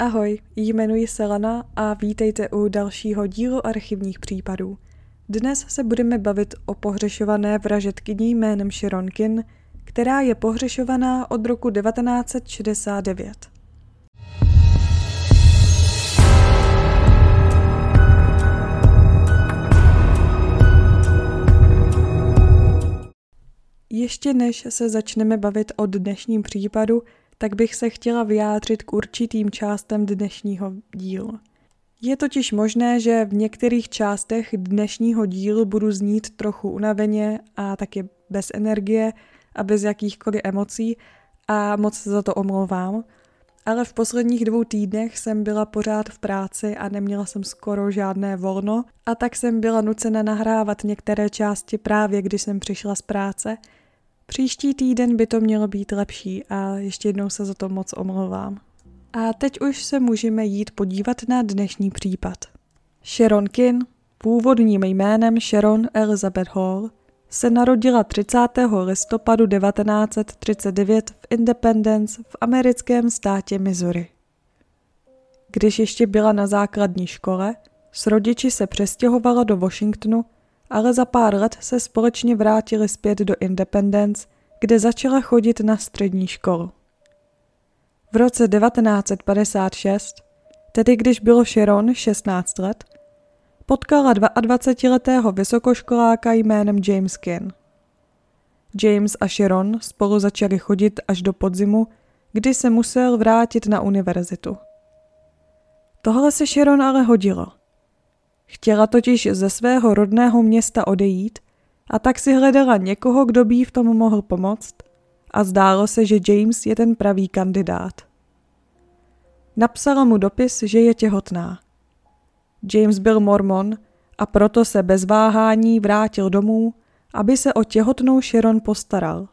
Ahoj, jmenuji se Lana a vítejte u dalšího dílu archivních případů. Dnes se budeme bavit o pohřešované vražetkyni jménem Sharon Kin, která je pohřešovaná od roku 1969. Ještě než se začneme bavit o dnešním případu, tak bych se chtěla vyjádřit k určitým částem dnešního dílu. Je totiž možné, že v některých částech dnešního dílu budu znít trochu unaveně a taky bez energie a bez jakýchkoliv emocí a moc se za to omlouvám. Ale v posledních dvou týdnech jsem byla pořád v práci a neměla jsem skoro žádné volno a tak jsem byla nucena nahrávat některé části právě když jsem přišla z práce – Příští týden by to mělo být lepší a ještě jednou se za to moc omlouvám. A teď už se můžeme jít podívat na dnešní případ. Sharon Kin, původním jménem Sharon Elizabeth Hall, se narodila 30. listopadu 1939 v Independence v americkém státě Missouri. Když ještě byla na základní škole, s rodiči se přestěhovala do Washingtonu ale za pár let se společně vrátili zpět do Independence, kde začala chodit na střední školu. V roce 1956, tedy když bylo Sharon 16 let, potkala 22-letého vysokoškoláka jménem James Kin. James a Sharon spolu začali chodit až do podzimu, kdy se musel vrátit na univerzitu. Tohle se Sharon ale hodilo – Chtěla totiž ze svého rodného města odejít a tak si hledala někoho, kdo by jí v tom mohl pomoct a zdálo se, že James je ten pravý kandidát. Napsala mu dopis, že je těhotná. James byl mormon a proto se bez váhání vrátil domů, aby se o těhotnou Sharon postaral.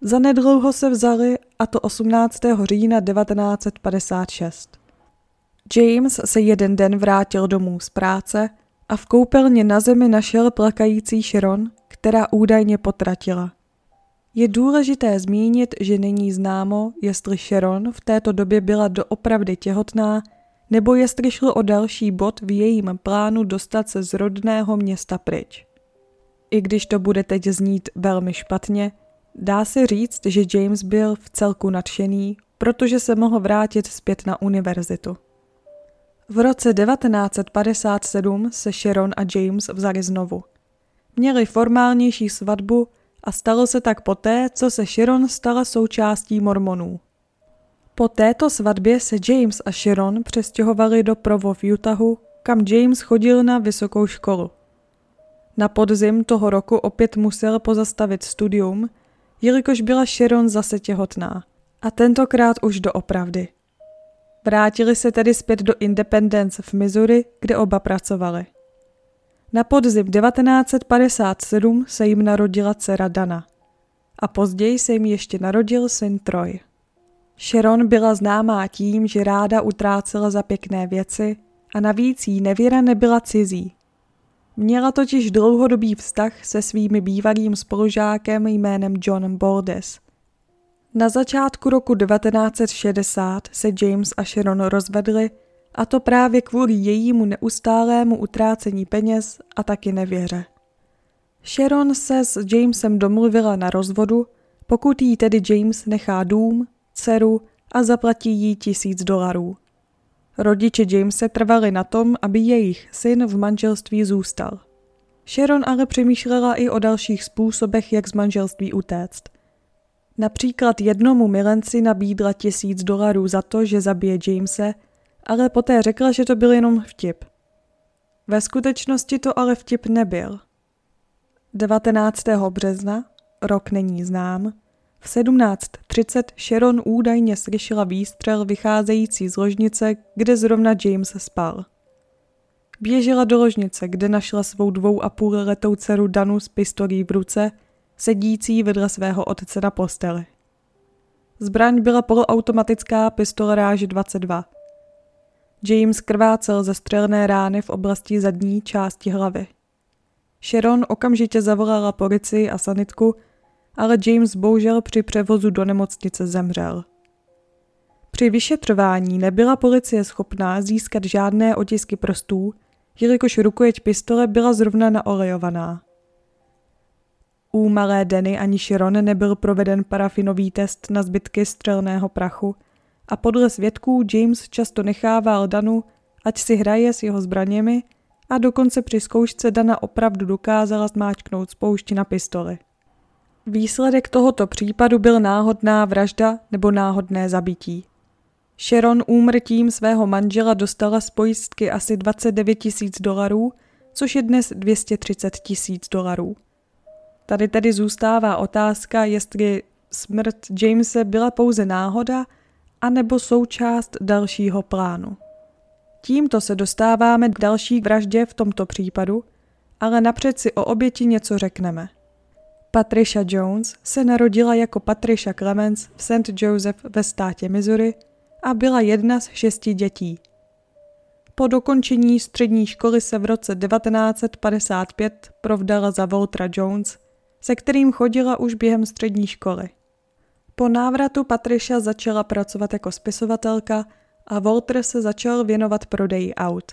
Zanedlouho se vzali a to 18. října 1956. James se jeden den vrátil domů z práce a v koupelně na zemi našel plakající Sharon, která údajně potratila. Je důležité zmínit, že není známo, jestli Sharon v této době byla doopravdy těhotná, nebo jestli šlo o další bod v jejím plánu dostat se z rodného města pryč. I když to bude teď znít velmi špatně, dá se říct, že James byl v celku nadšený, protože se mohl vrátit zpět na univerzitu. V roce 1957 se Sharon a James vzali znovu. Měli formálnější svatbu a stalo se tak poté, co se Sharon stala součástí mormonů. Po této svatbě se James a Sharon přestěhovali do Provo v Utahu, kam James chodil na vysokou školu. Na podzim toho roku opět musel pozastavit studium, jelikož byla Sharon zase těhotná. A tentokrát už doopravdy. Vrátili se tedy zpět do Independence v Missouri, kde oba pracovali. Na podzim 1957 se jim narodila dcera Dana a později se jim ještě narodil syn Troy. Sharon byla známá tím, že ráda utrácela za pěkné věci a navíc jí nevěra nebyla cizí. Měla totiž dlouhodobý vztah se svými bývalým spolužákem jménem John Boldes – na začátku roku 1960 se James a Sharon rozvedli a to právě kvůli jejímu neustálému utrácení peněz a taky nevěře. Sharon se s Jamesem domluvila na rozvodu, pokud jí tedy James nechá dům, dceru a zaplatí jí tisíc dolarů. Rodiče Jamese trvali na tom, aby jejich syn v manželství zůstal. Sharon ale přemýšlela i o dalších způsobech, jak z manželství utéct – Například jednomu milenci nabídla tisíc dolarů za to, že zabije Jamese, ale poté řekla, že to byl jenom vtip. Ve skutečnosti to ale vtip nebyl. 19. března, rok není znám, v 17.30 Sharon údajně slyšela výstřel vycházející z ložnice, kde zrovna James spal. Běžela do ložnice, kde našla svou dvou a půl letou dceru Danu s pistolí v ruce sedící vedle svého otce na posteli. Zbraň byla poloautomatická pistole ráže 22. James krvácel ze střelné rány v oblasti zadní části hlavy. Sharon okamžitě zavolala policii a sanitku, ale James bohužel při převozu do nemocnice zemřel. Při vyšetřování nebyla policie schopná získat žádné otisky prstů, jelikož rukojeť pistole byla zrovna naolejovaná. U malé Denny ani Sharon nebyl proveden parafinový test na zbytky střelného prachu a podle svědků James často nechával Danu, ať si hraje s jeho zbraněmi a dokonce při zkoušce Dana opravdu dokázala zmáčknout spoušť na pistoli. Výsledek tohoto případu byl náhodná vražda nebo náhodné zabití. Sharon úmrtím svého manžela dostala z pojistky asi 29 tisíc dolarů, což je dnes 230 tisíc dolarů. Tady tedy zůstává otázka, jestli smrt Jamese byla pouze náhoda, anebo součást dalšího plánu. Tímto se dostáváme k další vraždě v tomto případu, ale napřed si o oběti něco řekneme. Patricia Jones se narodila jako Patricia Clemens v St. Joseph ve státě Missouri a byla jedna z šesti dětí. Po dokončení střední školy se v roce 1955 provdala za Waltera Jones, se kterým chodila už během střední školy. Po návratu Patricia začala pracovat jako spisovatelka a Walter se začal věnovat prodeji aut.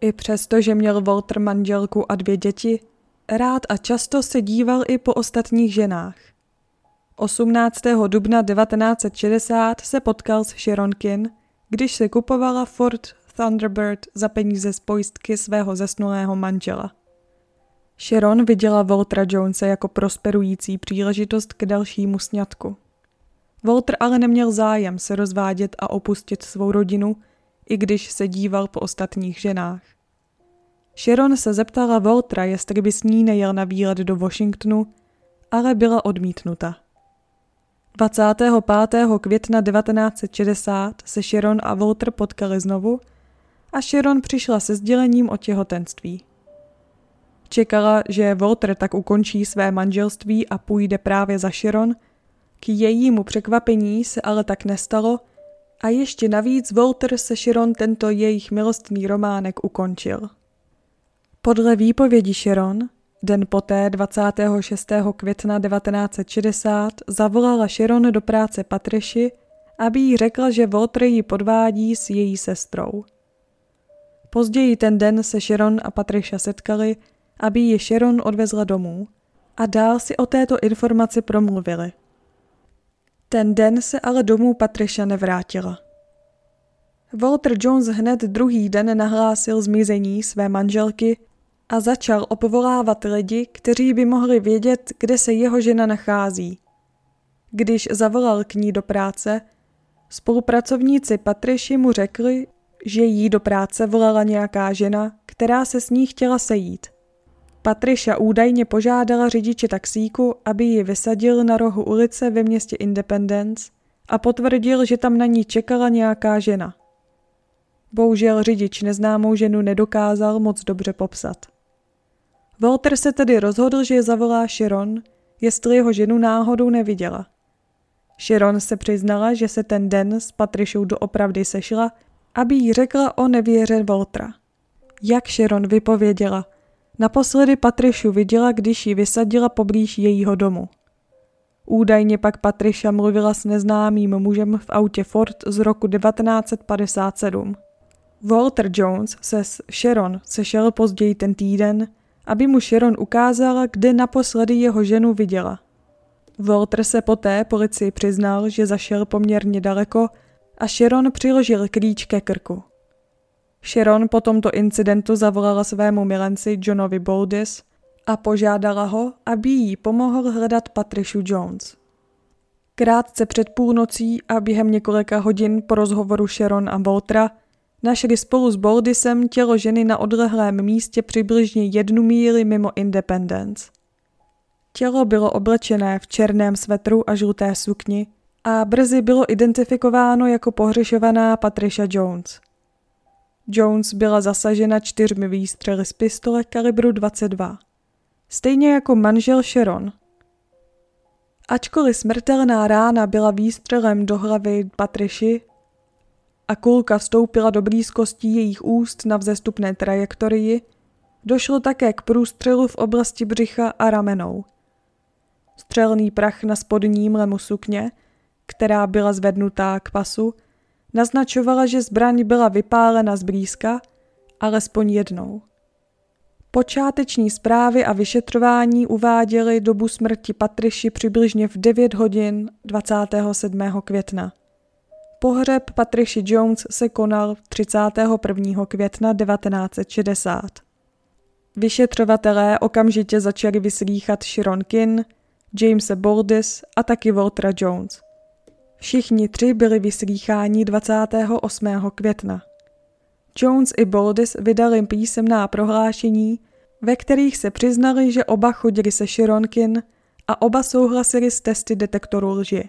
I přesto, že měl Walter manželku a dvě děti, rád a často se díval i po ostatních ženách. 18. dubna 1960 se potkal s Sharon Kin, když se kupovala Ford Thunderbird za peníze z pojistky svého zesnulého manžela. Sharon viděla Waltera Jonese jako prosperující příležitost k dalšímu sňatku. Walter ale neměl zájem se rozvádět a opustit svou rodinu, i když se díval po ostatních ženách. Sharon se zeptala Waltera, jestli by s ní nejel na výlet do Washingtonu, ale byla odmítnuta. 25. května 1960 se Sharon a Walter potkali znovu a Sharon přišla se sdělením o těhotenství. Čekala, že Walter tak ukončí své manželství a půjde právě za Sharon. K jejímu překvapení se ale tak nestalo a ještě navíc Walter se Sharon tento jejich milostný románek ukončil. Podle výpovědi Sharon, den poté 26. května 1960 zavolala Sharon do práce Patreši, aby jí řekla, že Walter ji podvádí s její sestrou. Později ten den se Sharon a Patricia setkali aby ji Sharon odvezla domů a dál si o této informaci promluvili. Ten den se ale domů Patricia nevrátila. Walter Jones hned druhý den nahlásil zmizení své manželky a začal opovolávat lidi, kteří by mohli vědět, kde se jeho žena nachází. Když zavolal k ní do práce, spolupracovníci Patriši mu řekli, že jí do práce volala nějaká žena, která se s ní chtěla sejít. Patricia údajně požádala řidiče taxíku, aby ji vysadil na rohu ulice ve městě Independence a potvrdil, že tam na ní čekala nějaká žena. Bohužel řidič neznámou ženu nedokázal moc dobře popsat. Walter se tedy rozhodl, že je zavolá Sharon, jestli jeho ženu náhodou neviděla. Sharon se přiznala, že se ten den s Patrišou doopravdy sešla, aby jí řekla o nevěře Waltera. Jak Sharon vypověděla, Naposledy Patrišu viděla, když ji vysadila poblíž jejího domu. Údajně pak Patriša mluvila s neznámým mužem v autě Ford z roku 1957. Walter Jones se s Sharon sešel později ten týden, aby mu Sharon ukázala, kde naposledy jeho ženu viděla. Walter se poté policii přiznal, že zašel poměrně daleko a Sharon přiložil klíč ke krku. Sharon po tomto incidentu zavolala svému milenci Johnovi Boldis a požádala ho, aby jí pomohl hledat Patricia Jones. Krátce před půlnocí a během několika hodin po rozhovoru Sharon a Waltera našli spolu s Boldisem tělo ženy na odlehlém místě přibližně jednu míli mimo Independence. Tělo bylo oblečené v černém svetru a žluté sukni a brzy bylo identifikováno jako pohřešovaná Patricia Jones – Jones byla zasažena čtyřmi výstřely z pistole kalibru 22. Stejně jako manžel Sharon. Ačkoliv smrtelná rána byla výstřelem do hlavy Patriši a kulka vstoupila do blízkosti jejich úst na vzestupné trajektorii, došlo také k průstřelu v oblasti břicha a ramenou. Střelný prach na spodním lemu sukně, která byla zvednutá k pasu, naznačovala, že zbraň byla vypálena zblízka, alespoň jednou. Počáteční zprávy a vyšetřování uváděly dobu smrti Patriši přibližně v 9 hodin 27. května. Pohřeb Patriši Jones se konal 31. května 1960. Vyšetřovatelé okamžitě začali vyslýchat Sharon Kin, Jamese Bordis a taky Waltera Jones. Všichni tři byli vyslýcháni 28. května. Jones i Bordis vydali písemná prohlášení, ve kterých se přiznali, že oba chodili se Sharonkin a oba souhlasili s testy detektoru lži.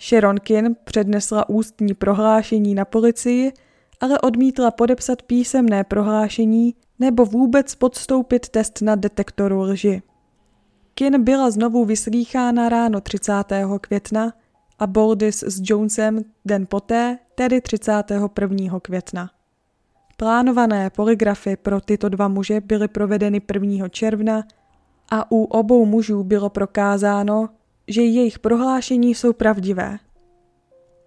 Sharonkin přednesla ústní prohlášení na policii, ale odmítla podepsat písemné prohlášení nebo vůbec podstoupit test na detektoru lži. Kin byla znovu vyslýchána ráno 30. května a Boldis s Jonesem den poté, tedy 31. května. Plánované poligrafy pro tyto dva muže byly provedeny 1. června a u obou mužů bylo prokázáno, že jejich prohlášení jsou pravdivé.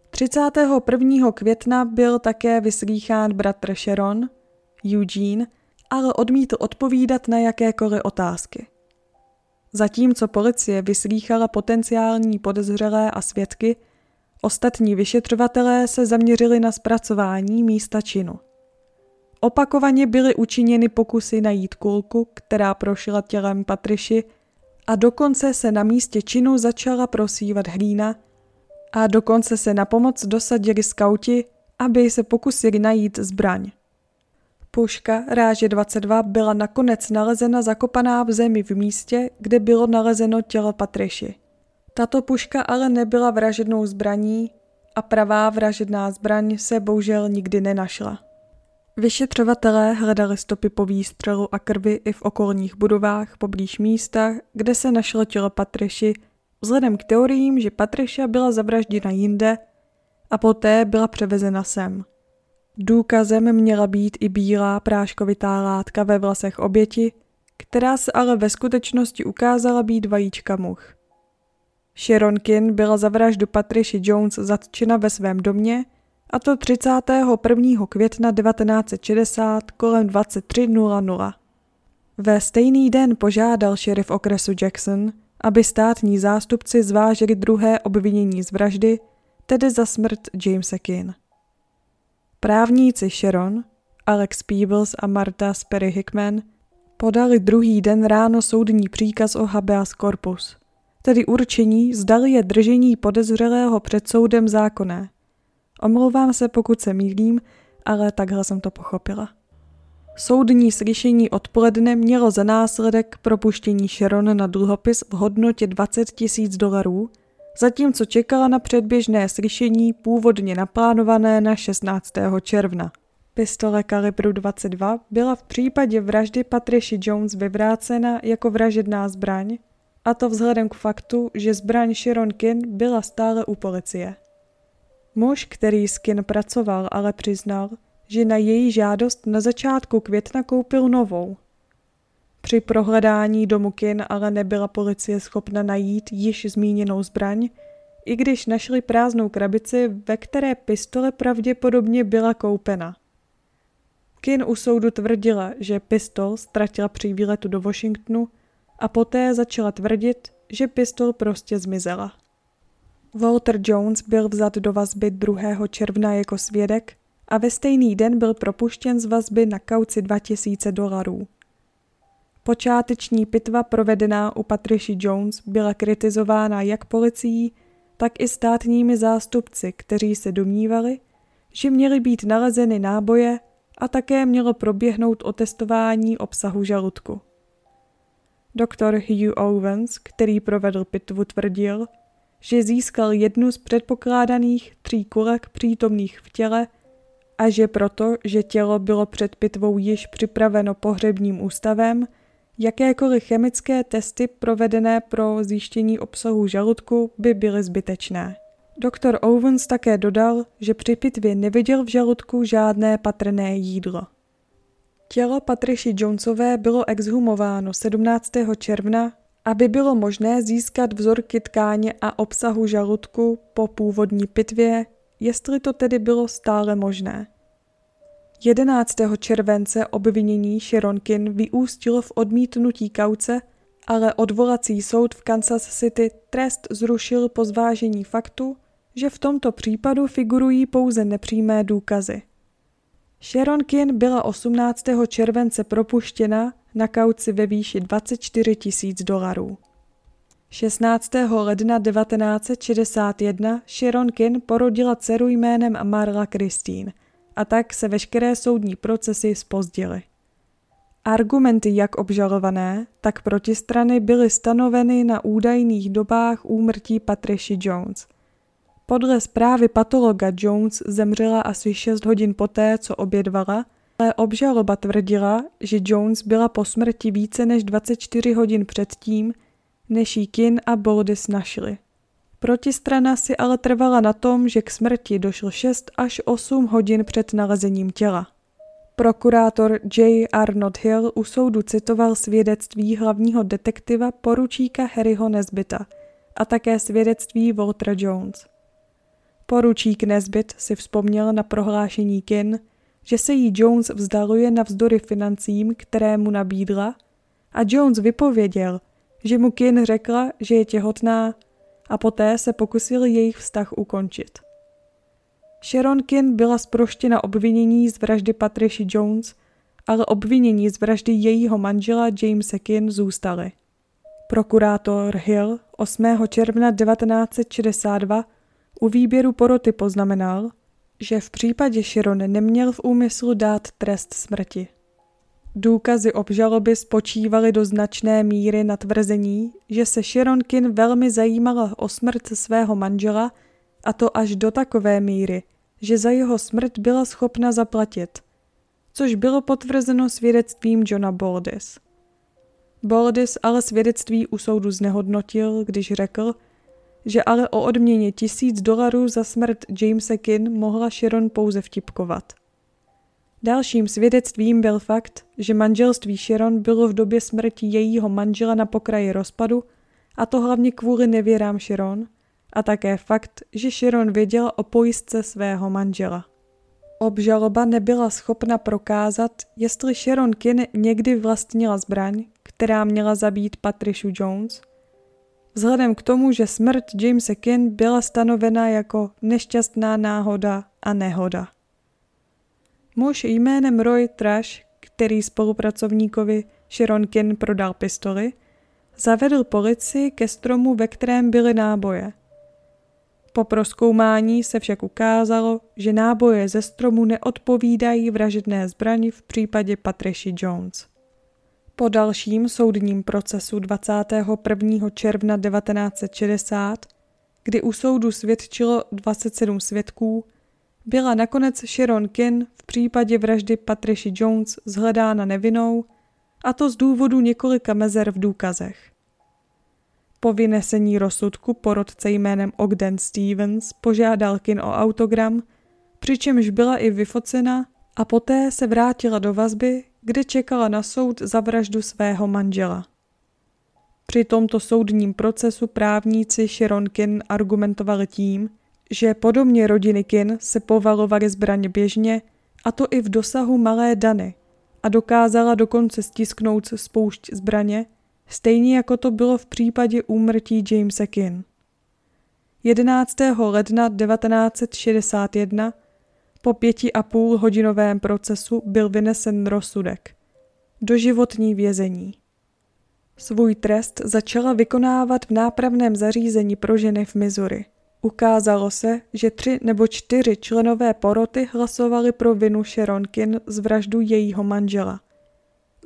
31. května byl také vyslýchán bratr Sharon, Eugene, ale odmítl odpovídat na jakékoliv otázky. Zatímco policie vyslýchala potenciální podezřelé a svědky, ostatní vyšetřovatelé se zaměřili na zpracování místa činu. Opakovaně byly učiněny pokusy najít kulku, která prošla tělem Patriši a dokonce se na místě činu začala prosívat hlína a dokonce se na pomoc dosadili skauti, aby se pokusili najít zbraň. Puška ráže 22 byla nakonec nalezena zakopaná v zemi v místě, kde bylo nalezeno tělo Patriši. Tato puška ale nebyla vražednou zbraní a pravá vražedná zbraň se bohužel nikdy nenašla. Vyšetřovatelé hledali stopy po výstřelu a krvi i v okolních budovách poblíž místa, kde se našlo tělo Patriši, vzhledem k teoriím, že Patriša byla zavražděna jinde a poté byla převezena sem. Důkazem měla být i bílá práškovitá látka ve vlasech oběti, která se ale ve skutečnosti ukázala být vajíčka much. Sharon Kin byla za vraždu Patricia Jones zatčena ve svém domě a to 31. května 1960 kolem 23.00. Ve stejný den požádal šerif okresu Jackson, aby státní zástupci zvážili druhé obvinění z vraždy, tedy za smrt Jamesa Kin. Právníci Sharon, Alex Peebles a Marta Sperry Hickman podali druhý den ráno soudní příkaz o habeas corpus, tedy určení, zdali je držení podezřelého před soudem zákonné. Omlouvám se, pokud se mýlím, ale takhle jsem to pochopila. Soudní slyšení odpoledne mělo za následek propuštění Sharon na dluhopis v hodnotě 20 tisíc dolarů – zatímco čekala na předběžné slyšení původně naplánované na 16. června. Pistole kalibru 22 byla v případě vraždy Patricia Jones vyvrácena jako vražedná zbraň, a to vzhledem k faktu, že zbraň Sharon Kin byla stále u policie. Muž, který s Kin pracoval, ale přiznal, že na její žádost na začátku května koupil novou – při prohledání domu Kin ale nebyla policie schopna najít již zmíněnou zbraň, i když našli prázdnou krabici, ve které pistole pravděpodobně byla koupena. Kin u soudu tvrdila, že pistol ztratila při výletu do Washingtonu a poté začala tvrdit, že pistol prostě zmizela. Walter Jones byl vzat do vazby 2. června jako svědek a ve stejný den byl propuštěn z vazby na kauci 2000 dolarů. Počáteční pitva provedená u Patricia Jones byla kritizována jak policií, tak i státními zástupci, kteří se domnívali, že měly být nalezeny náboje a také mělo proběhnout otestování obsahu žaludku. Doktor Hugh Owens, který provedl pitvu, tvrdil, že získal jednu z předpokládaných tří kulek přítomných v těle a že proto, že tělo bylo před pitvou již připraveno pohřebním ústavem, Jakékoliv chemické testy provedené pro zjištění obsahu žaludku by byly zbytečné. Doktor Owens také dodal, že při pitvě neviděl v žaludku žádné patrné jídlo. Tělo Patriši Jonesové bylo exhumováno 17. června, aby bylo možné získat vzorky tkáně a obsahu žaludku po původní pitvě, jestli to tedy bylo stále možné. 11. července obvinění Sharonkin vyústilo v odmítnutí kauce, ale odvolací soud v Kansas City trest zrušil po zvážení faktu, že v tomto případu figurují pouze nepřímé důkazy. Sharonkin byla 18. července propuštěna na kauci ve výši 24 tisíc dolarů. 16. ledna 1961 Sharon Kin porodila dceru jménem Marla Christine a tak se veškeré soudní procesy spozdily. Argumenty jak obžalované, tak protistrany byly stanoveny na údajných dobách úmrtí Patricia Jones. Podle zprávy patologa Jones zemřela asi 6 hodin poté, co obědvala, ale obžaloba tvrdila, že Jones byla po smrti více než 24 hodin předtím, než jí Kin a Boldis našli. Protistrana si ale trvala na tom, že k smrti došlo 6 až 8 hodin před nalezením těla. Prokurátor J. Arnold Hill u soudu citoval svědectví hlavního detektiva poručíka Harryho Nesbita a také svědectví Waltera Jones. Poručík Nesbit si vzpomněl na prohlášení Kin, že se jí Jones vzdaluje navzdory financím, které mu nabídla, a Jones vypověděl, že mu Kin řekla, že je těhotná a poté se pokusil jejich vztah ukončit. Sharon Kin byla zproštěna obvinění z vraždy Patricia Jones, ale obvinění z vraždy jejího manžela Jamesa Kin zůstaly. Prokurátor Hill 8. června 1962 u výběru poroty poznamenal, že v případě Sharon neměl v úmyslu dát trest smrti. Důkazy obžaloby spočívaly do značné míry na tvrzení, že se Sharonkin velmi zajímala o smrt svého manžela a to až do takové míry, že za jeho smrt byla schopna zaplatit, což bylo potvrzeno svědectvím Johna Baldis. Baldis ale svědectví u soudu znehodnotil, když řekl, že ale o odměně tisíc dolarů za smrt Jamesa Kin mohla Sharon pouze vtipkovat. Dalším svědectvím byl fakt, že manželství Sharon bylo v době smrti jejího manžela na pokraji rozpadu, a to hlavně kvůli nevěrám Sharon, a také fakt, že Sharon věděla o pojistce svého manžela. Obžaloba nebyla schopna prokázat, jestli Sharon Kin někdy vlastnila zbraň, která měla zabít Patricia Jones. Vzhledem k tomu, že smrt Jamesa Kin byla stanovena jako nešťastná náhoda a nehoda. Muž jménem Roy Trash, který spolupracovníkovi Sharon Kin prodal pistoli, zavedl policii ke stromu, ve kterém byly náboje. Po proskoumání se však ukázalo, že náboje ze stromu neodpovídají vražedné zbrani v případě Patricia Jones. Po dalším soudním procesu 21. června 1960, kdy u soudu svědčilo 27 svědků, byla nakonec Sharon Kin v případě vraždy Patricia Jones zhledána nevinnou, a to z důvodu několika mezer v důkazech. Po vynesení rozsudku porodce jménem Ogden Stevens požádal Kin o autogram, přičemž byla i vyfocena a poté se vrátila do vazby, kde čekala na soud za vraždu svého manžela. Při tomto soudním procesu právníci Sharon Kin argumentovali tím, že podobně rodiny Kin se povalovaly zbraně běžně, a to i v dosahu malé Dany, a dokázala dokonce stisknout spoušť zbraně, stejně jako to bylo v případě úmrtí Jamesa Kin. 11. ledna 1961 po pěti a půl hodinovém procesu byl vynesen rozsudek. Doživotní vězení. Svůj trest začala vykonávat v nápravném zařízení pro ženy v Missouri. Ukázalo se, že tři nebo čtyři členové poroty hlasovali pro vinu Sharonkin z vraždu jejího manžela.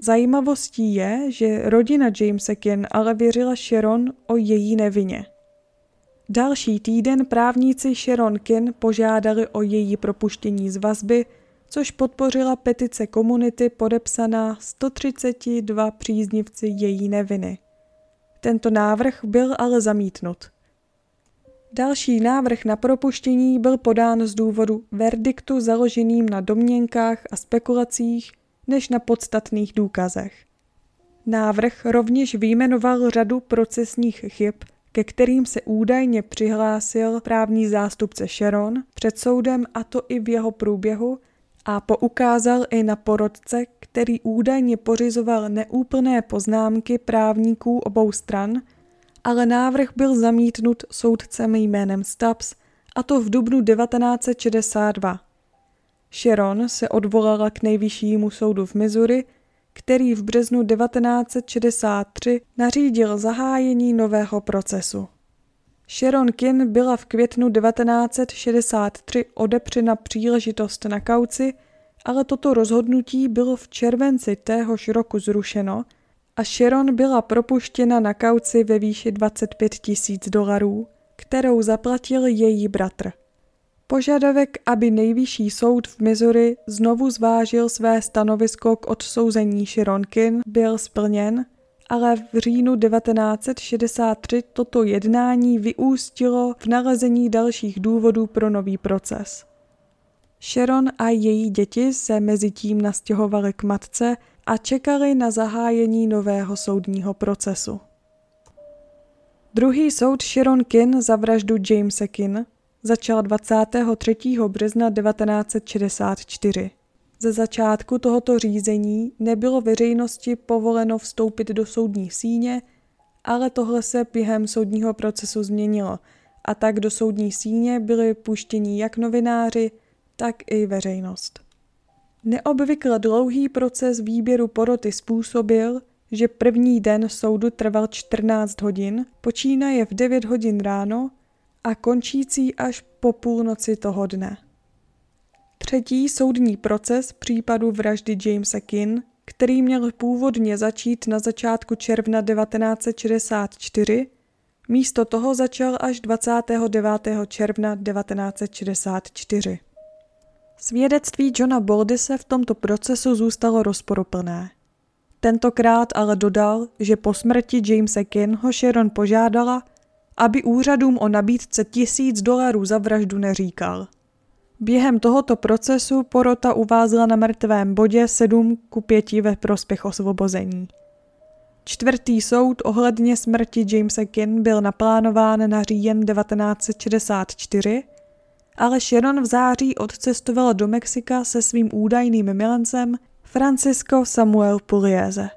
Zajímavostí je, že rodina Jamesekin ale věřila Sharon o její nevině. Další týden právníci Sharon Kin požádali o její propuštění z vazby, což podpořila petice komunity podepsaná 132 příznivci její neviny. Tento návrh byl ale zamítnut. Další návrh na propuštění byl podán z důvodu verdiktu založeným na domněnkách a spekulacích než na podstatných důkazech. Návrh rovněž vyjmenoval řadu procesních chyb, ke kterým se údajně přihlásil právní zástupce Sharon před soudem a to i v jeho průběhu a poukázal i na porodce, který údajně pořizoval neúplné poznámky právníků obou stran, ale návrh byl zamítnut soudcem jménem Stubbs a to v dubnu 1962. Sharon se odvolala k nejvyššímu soudu v Missouri, který v březnu 1963 nařídil zahájení nového procesu. Sharon Kin byla v květnu 1963 odepřena příležitost na kauci, ale toto rozhodnutí bylo v červenci téhož roku zrušeno a Sharon byla propuštěna na kauci ve výši 25 tisíc dolarů, kterou zaplatil její bratr. Požadavek, aby nejvyšší soud v Missouri znovu zvážil své stanovisko k odsouzení Šironkin, byl splněn, ale v říjnu 1963 toto jednání vyústilo v nalezení dalších důvodů pro nový proces. Sharon a její děti se mezi tím nastěhovaly k matce a čekali na zahájení nového soudního procesu. Druhý soud Sharon Kin za vraždu Jamesa Kin začal 23. března 1964. Ze začátku tohoto řízení nebylo veřejnosti povoleno vstoupit do soudní síně, ale tohle se během soudního procesu změnilo a tak do soudní síně byli puštěni jak novináři, tak i veřejnost. Neobvykle dlouhý proces výběru poroty způsobil, že první den soudu trval 14 hodin, počínaje v 9 hodin ráno a končící až po půlnoci toho dne. Třetí soudní proces případu vraždy Jamesa Kin, který měl původně začít na začátku června 1964, místo toho začal až 29. června 1964. Svědectví Johna Bordise v tomto procesu zůstalo rozporuplné. Tentokrát ale dodal, že po smrti Jamesa Kin ho Sharon požádala, aby úřadům o nabídce tisíc dolarů za vraždu neříkal. Během tohoto procesu porota uvázla na mrtvém bodě 7 ku 5 ve prospěch osvobození. Čtvrtý soud ohledně smrti Jamesa Kin byl naplánován na říjen 1964, ale Sharon v září odcestovala do Mexika se svým údajným milencem Francisco Samuel Pugliese.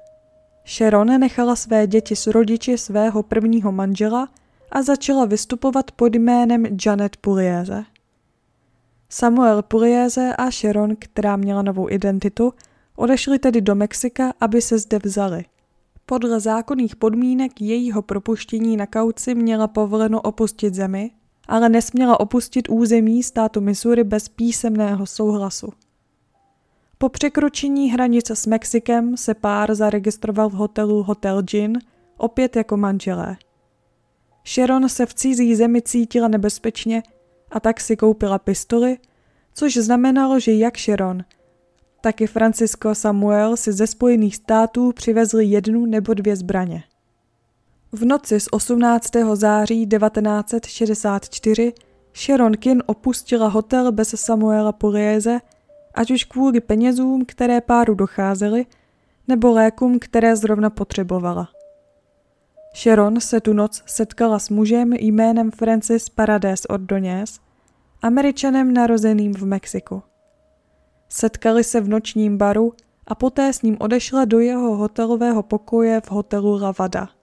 Sharon nechala své děti s rodiči svého prvního manžela a začala vystupovat pod jménem Janet Pugliese. Samuel Pugliese a Sharon, která měla novou identitu, odešli tedy do Mexika, aby se zde vzali. Podle zákonných podmínek jejího propuštění na kauci měla povoleno opustit zemi, ale nesměla opustit území státu Missouri bez písemného souhlasu. Po překročení hranice s Mexikem se pár zaregistroval v hotelu Hotel Gin, opět jako manželé. Sharon se v cizí zemi cítila nebezpečně a tak si koupila pistoli, což znamenalo, že jak Sharon, tak i Francisco Samuel si ze Spojených států přivezli jednu nebo dvě zbraně. V noci z 18. září 1964 Sharon Kin opustila hotel bez Samuela Polieze, ať už kvůli penězům, které páru docházely, nebo lékům, které zrovna potřebovala. Sharon se tu noc setkala s mužem jménem Francis Paradés Ordonez, američanem narozeným v Mexiku. Setkali se v nočním baru a poté s ním odešla do jeho hotelového pokoje v hotelu Lavada.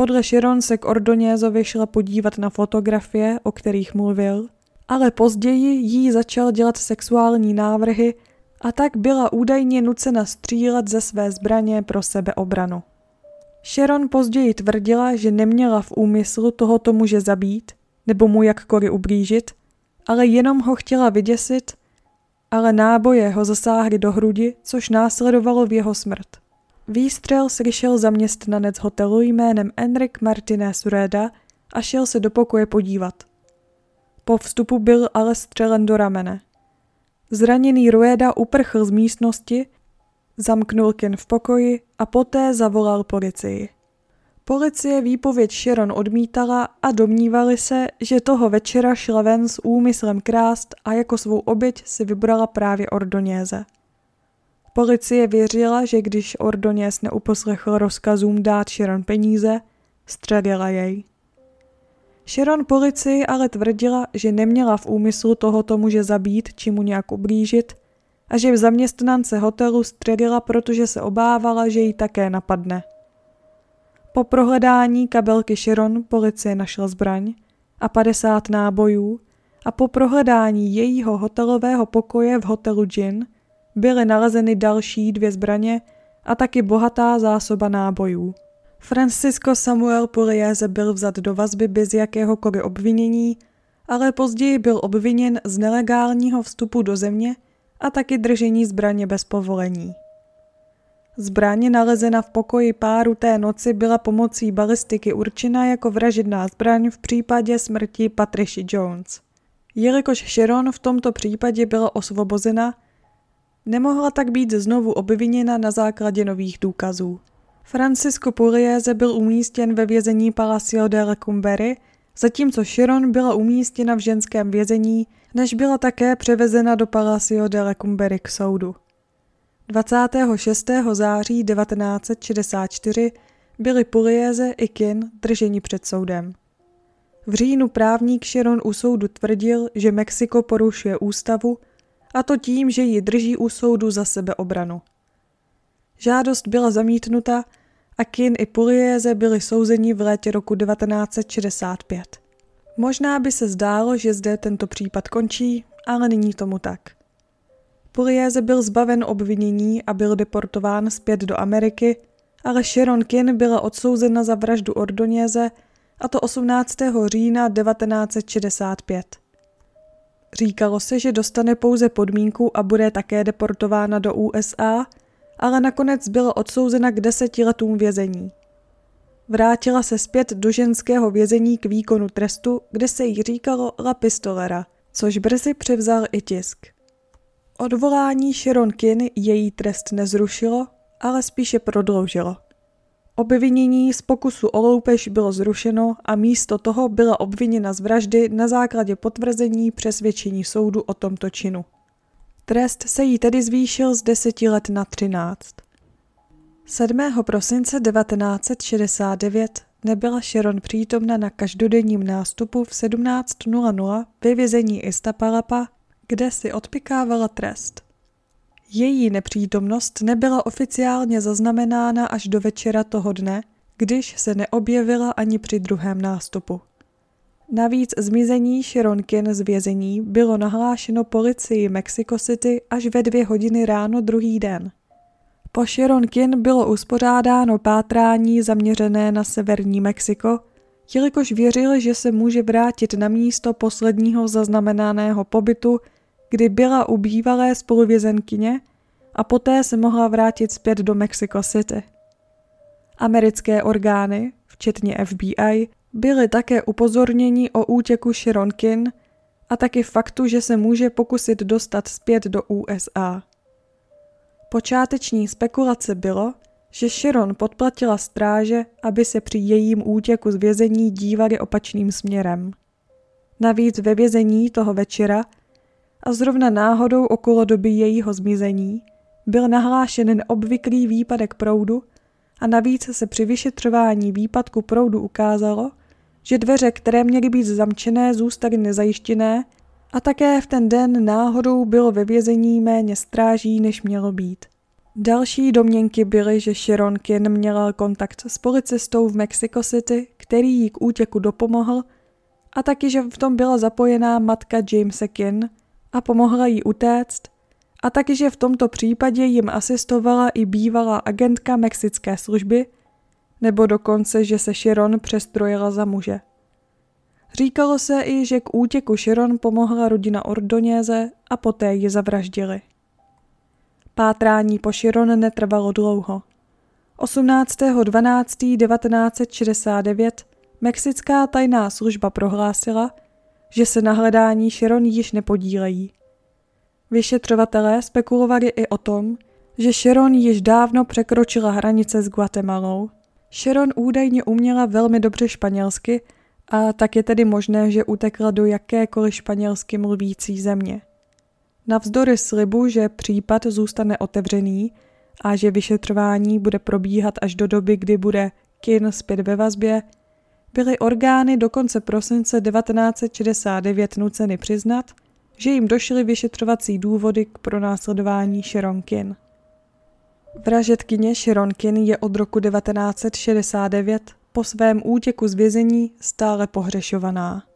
Podle Sharon se k Ordonězovi šla podívat na fotografie, o kterých mluvil, ale později jí začal dělat sexuální návrhy a tak byla údajně nucena střílet ze své zbraně pro sebeobranu. Sharon později tvrdila, že neměla v úmyslu tohoto muže zabít nebo mu jakkoliv ublížit, ale jenom ho chtěla vyděsit, ale náboje ho zasáhly do hrudi, což následovalo v jeho smrt. Výstřel slyšel zaměstnanec hotelu jménem Enric Martinez Reda a šel se do pokoje podívat. Po vstupu byl ale střelen do ramene. Zraněný Rueda uprchl z místnosti Zamknul Ken v pokoji a poté zavolal policii. Policie výpověď Sharon odmítala a domnívali se, že toho večera šla ven s úmyslem krást a jako svou oběť si vybrala právě Ordoněze. Policie věřila, že když Ordoněz neuposlechl rozkazům dát Sharon peníze, Střelila jej. Sharon policii ale tvrdila, že neměla v úmyslu tohoto muže zabít či mu nějak ublížit a že v zaměstnance hotelu střelila, protože se obávala, že ji také napadne. Po prohledání kabelky Sharon policie našla zbraň a 50 nábojů a po prohledání jejího hotelového pokoje v hotelu Gin byly nalezeny další dvě zbraně a taky bohatá zásoba nábojů. Francisco Samuel Pugliese byl vzat do vazby bez jakéhokoliv obvinění, ale později byl obviněn z nelegálního vstupu do země a taky držení zbraně bez povolení. Zbraně nalezena v pokoji páru té noci byla pomocí balistiky určena jako vražedná zbraň v případě smrti Patricia Jones. Jelikož Sharon v tomto případě byla osvobozena, nemohla tak být znovu obviněna na základě nových důkazů. Francisco Pugliese byl umístěn ve vězení Palacio de Lecumberri, zatímco Sharon byla umístěna v ženském vězení, než byla také převezena do Palacio de Lecumberri k soudu. 26. září 1964 byli Pugliese i Kin drženi před soudem. V říjnu právník Sharon u soudu tvrdil, že Mexiko porušuje ústavu, a to tím, že ji drží u soudu za sebeobranu. Žádost byla zamítnuta a Kin i Pugliese byli souzeni v létě roku 1965. Možná by se zdálo, že zde tento případ končí, ale není tomu tak. Pugliese byl zbaven obvinění a byl deportován zpět do Ameriky, ale Sharon Kin byla odsouzena za vraždu Ordoněze a to 18. října 1965. Říkalo se, že dostane pouze podmínku a bude také deportována do USA, ale nakonec byla odsouzena k deseti letům vězení. Vrátila se zpět do ženského vězení k výkonu trestu, kde se jí říkalo La Pistolera, což brzy převzal i tisk. Odvolání Sharon Kin její trest nezrušilo, ale spíše prodloužilo. Obvinění z pokusu o loupež bylo zrušeno a místo toho byla obviněna z vraždy na základě potvrzení přesvědčení soudu o tomto činu. Trest se jí tedy zvýšil z 10 let na 13. 7. prosince 1969 nebyla Sharon přítomna na každodenním nástupu v 17.00 ve vězení Istapalapa, kde si odpikávala trest. Její nepřítomnost nebyla oficiálně zaznamenána až do večera toho dne, když se neobjevila ani při druhém nástupu. Navíc zmizení Sharon Kin z vězení bylo nahlášeno policii Mexico City až ve dvě hodiny ráno druhý den. Po Sharon Kin bylo uspořádáno pátrání zaměřené na severní Mexiko, jelikož věřili, že se může vrátit na místo posledního zaznamenaného pobytu kdy byla u bývalé spoluvězenkyně a poté se mohla vrátit zpět do Mexico City. Americké orgány, včetně FBI, byly také upozorněni o útěku Sharon Kin a taky faktu, že se může pokusit dostat zpět do USA. Počáteční spekulace bylo, že Sharon podplatila stráže, aby se při jejím útěku z vězení dívali opačným směrem. Navíc ve vězení toho večera a zrovna náhodou okolo doby jejího zmizení byl nahlášen neobvyklý výpadek proudu a navíc se při vyšetřování výpadku proudu ukázalo, že dveře, které měly být zamčené, zůstaly nezajištěné a také v ten den náhodou bylo ve vězení méně stráží, než mělo být. Další domněnky byly, že Sharon Kin měla kontakt s policistou v Mexico City, který jí k útěku dopomohl, a taky, že v tom byla zapojená matka Jamesa Kin, a pomohla jí utéct, a taky, že v tomto případě jim asistovala i bývalá agentka mexické služby, nebo dokonce, že se Sharon přestrojila za muže. Říkalo se i, že k útěku Sharon pomohla rodina Ordoněze a poté ji zavraždili. Pátrání po Sharon netrvalo dlouho. 18.12.1969 mexická tajná služba prohlásila, že se na hledání Sharon již nepodílejí. Vyšetřovatelé spekulovali i o tom, že Sharon již dávno překročila hranice s Guatemalou. Sharon údajně uměla velmi dobře španělsky a tak je tedy možné, že utekla do jakékoliv španělsky mluvící země. Navzdory slibu, že případ zůstane otevřený a že vyšetřování bude probíhat až do doby, kdy bude Kin zpět ve vazbě, byly orgány do konce prosince 1969 nuceny přiznat, že jim došly vyšetřovací důvody k pronásledování Sharon Vražetkyně Sharon je od roku 1969 po svém útěku z vězení stále pohřešovaná.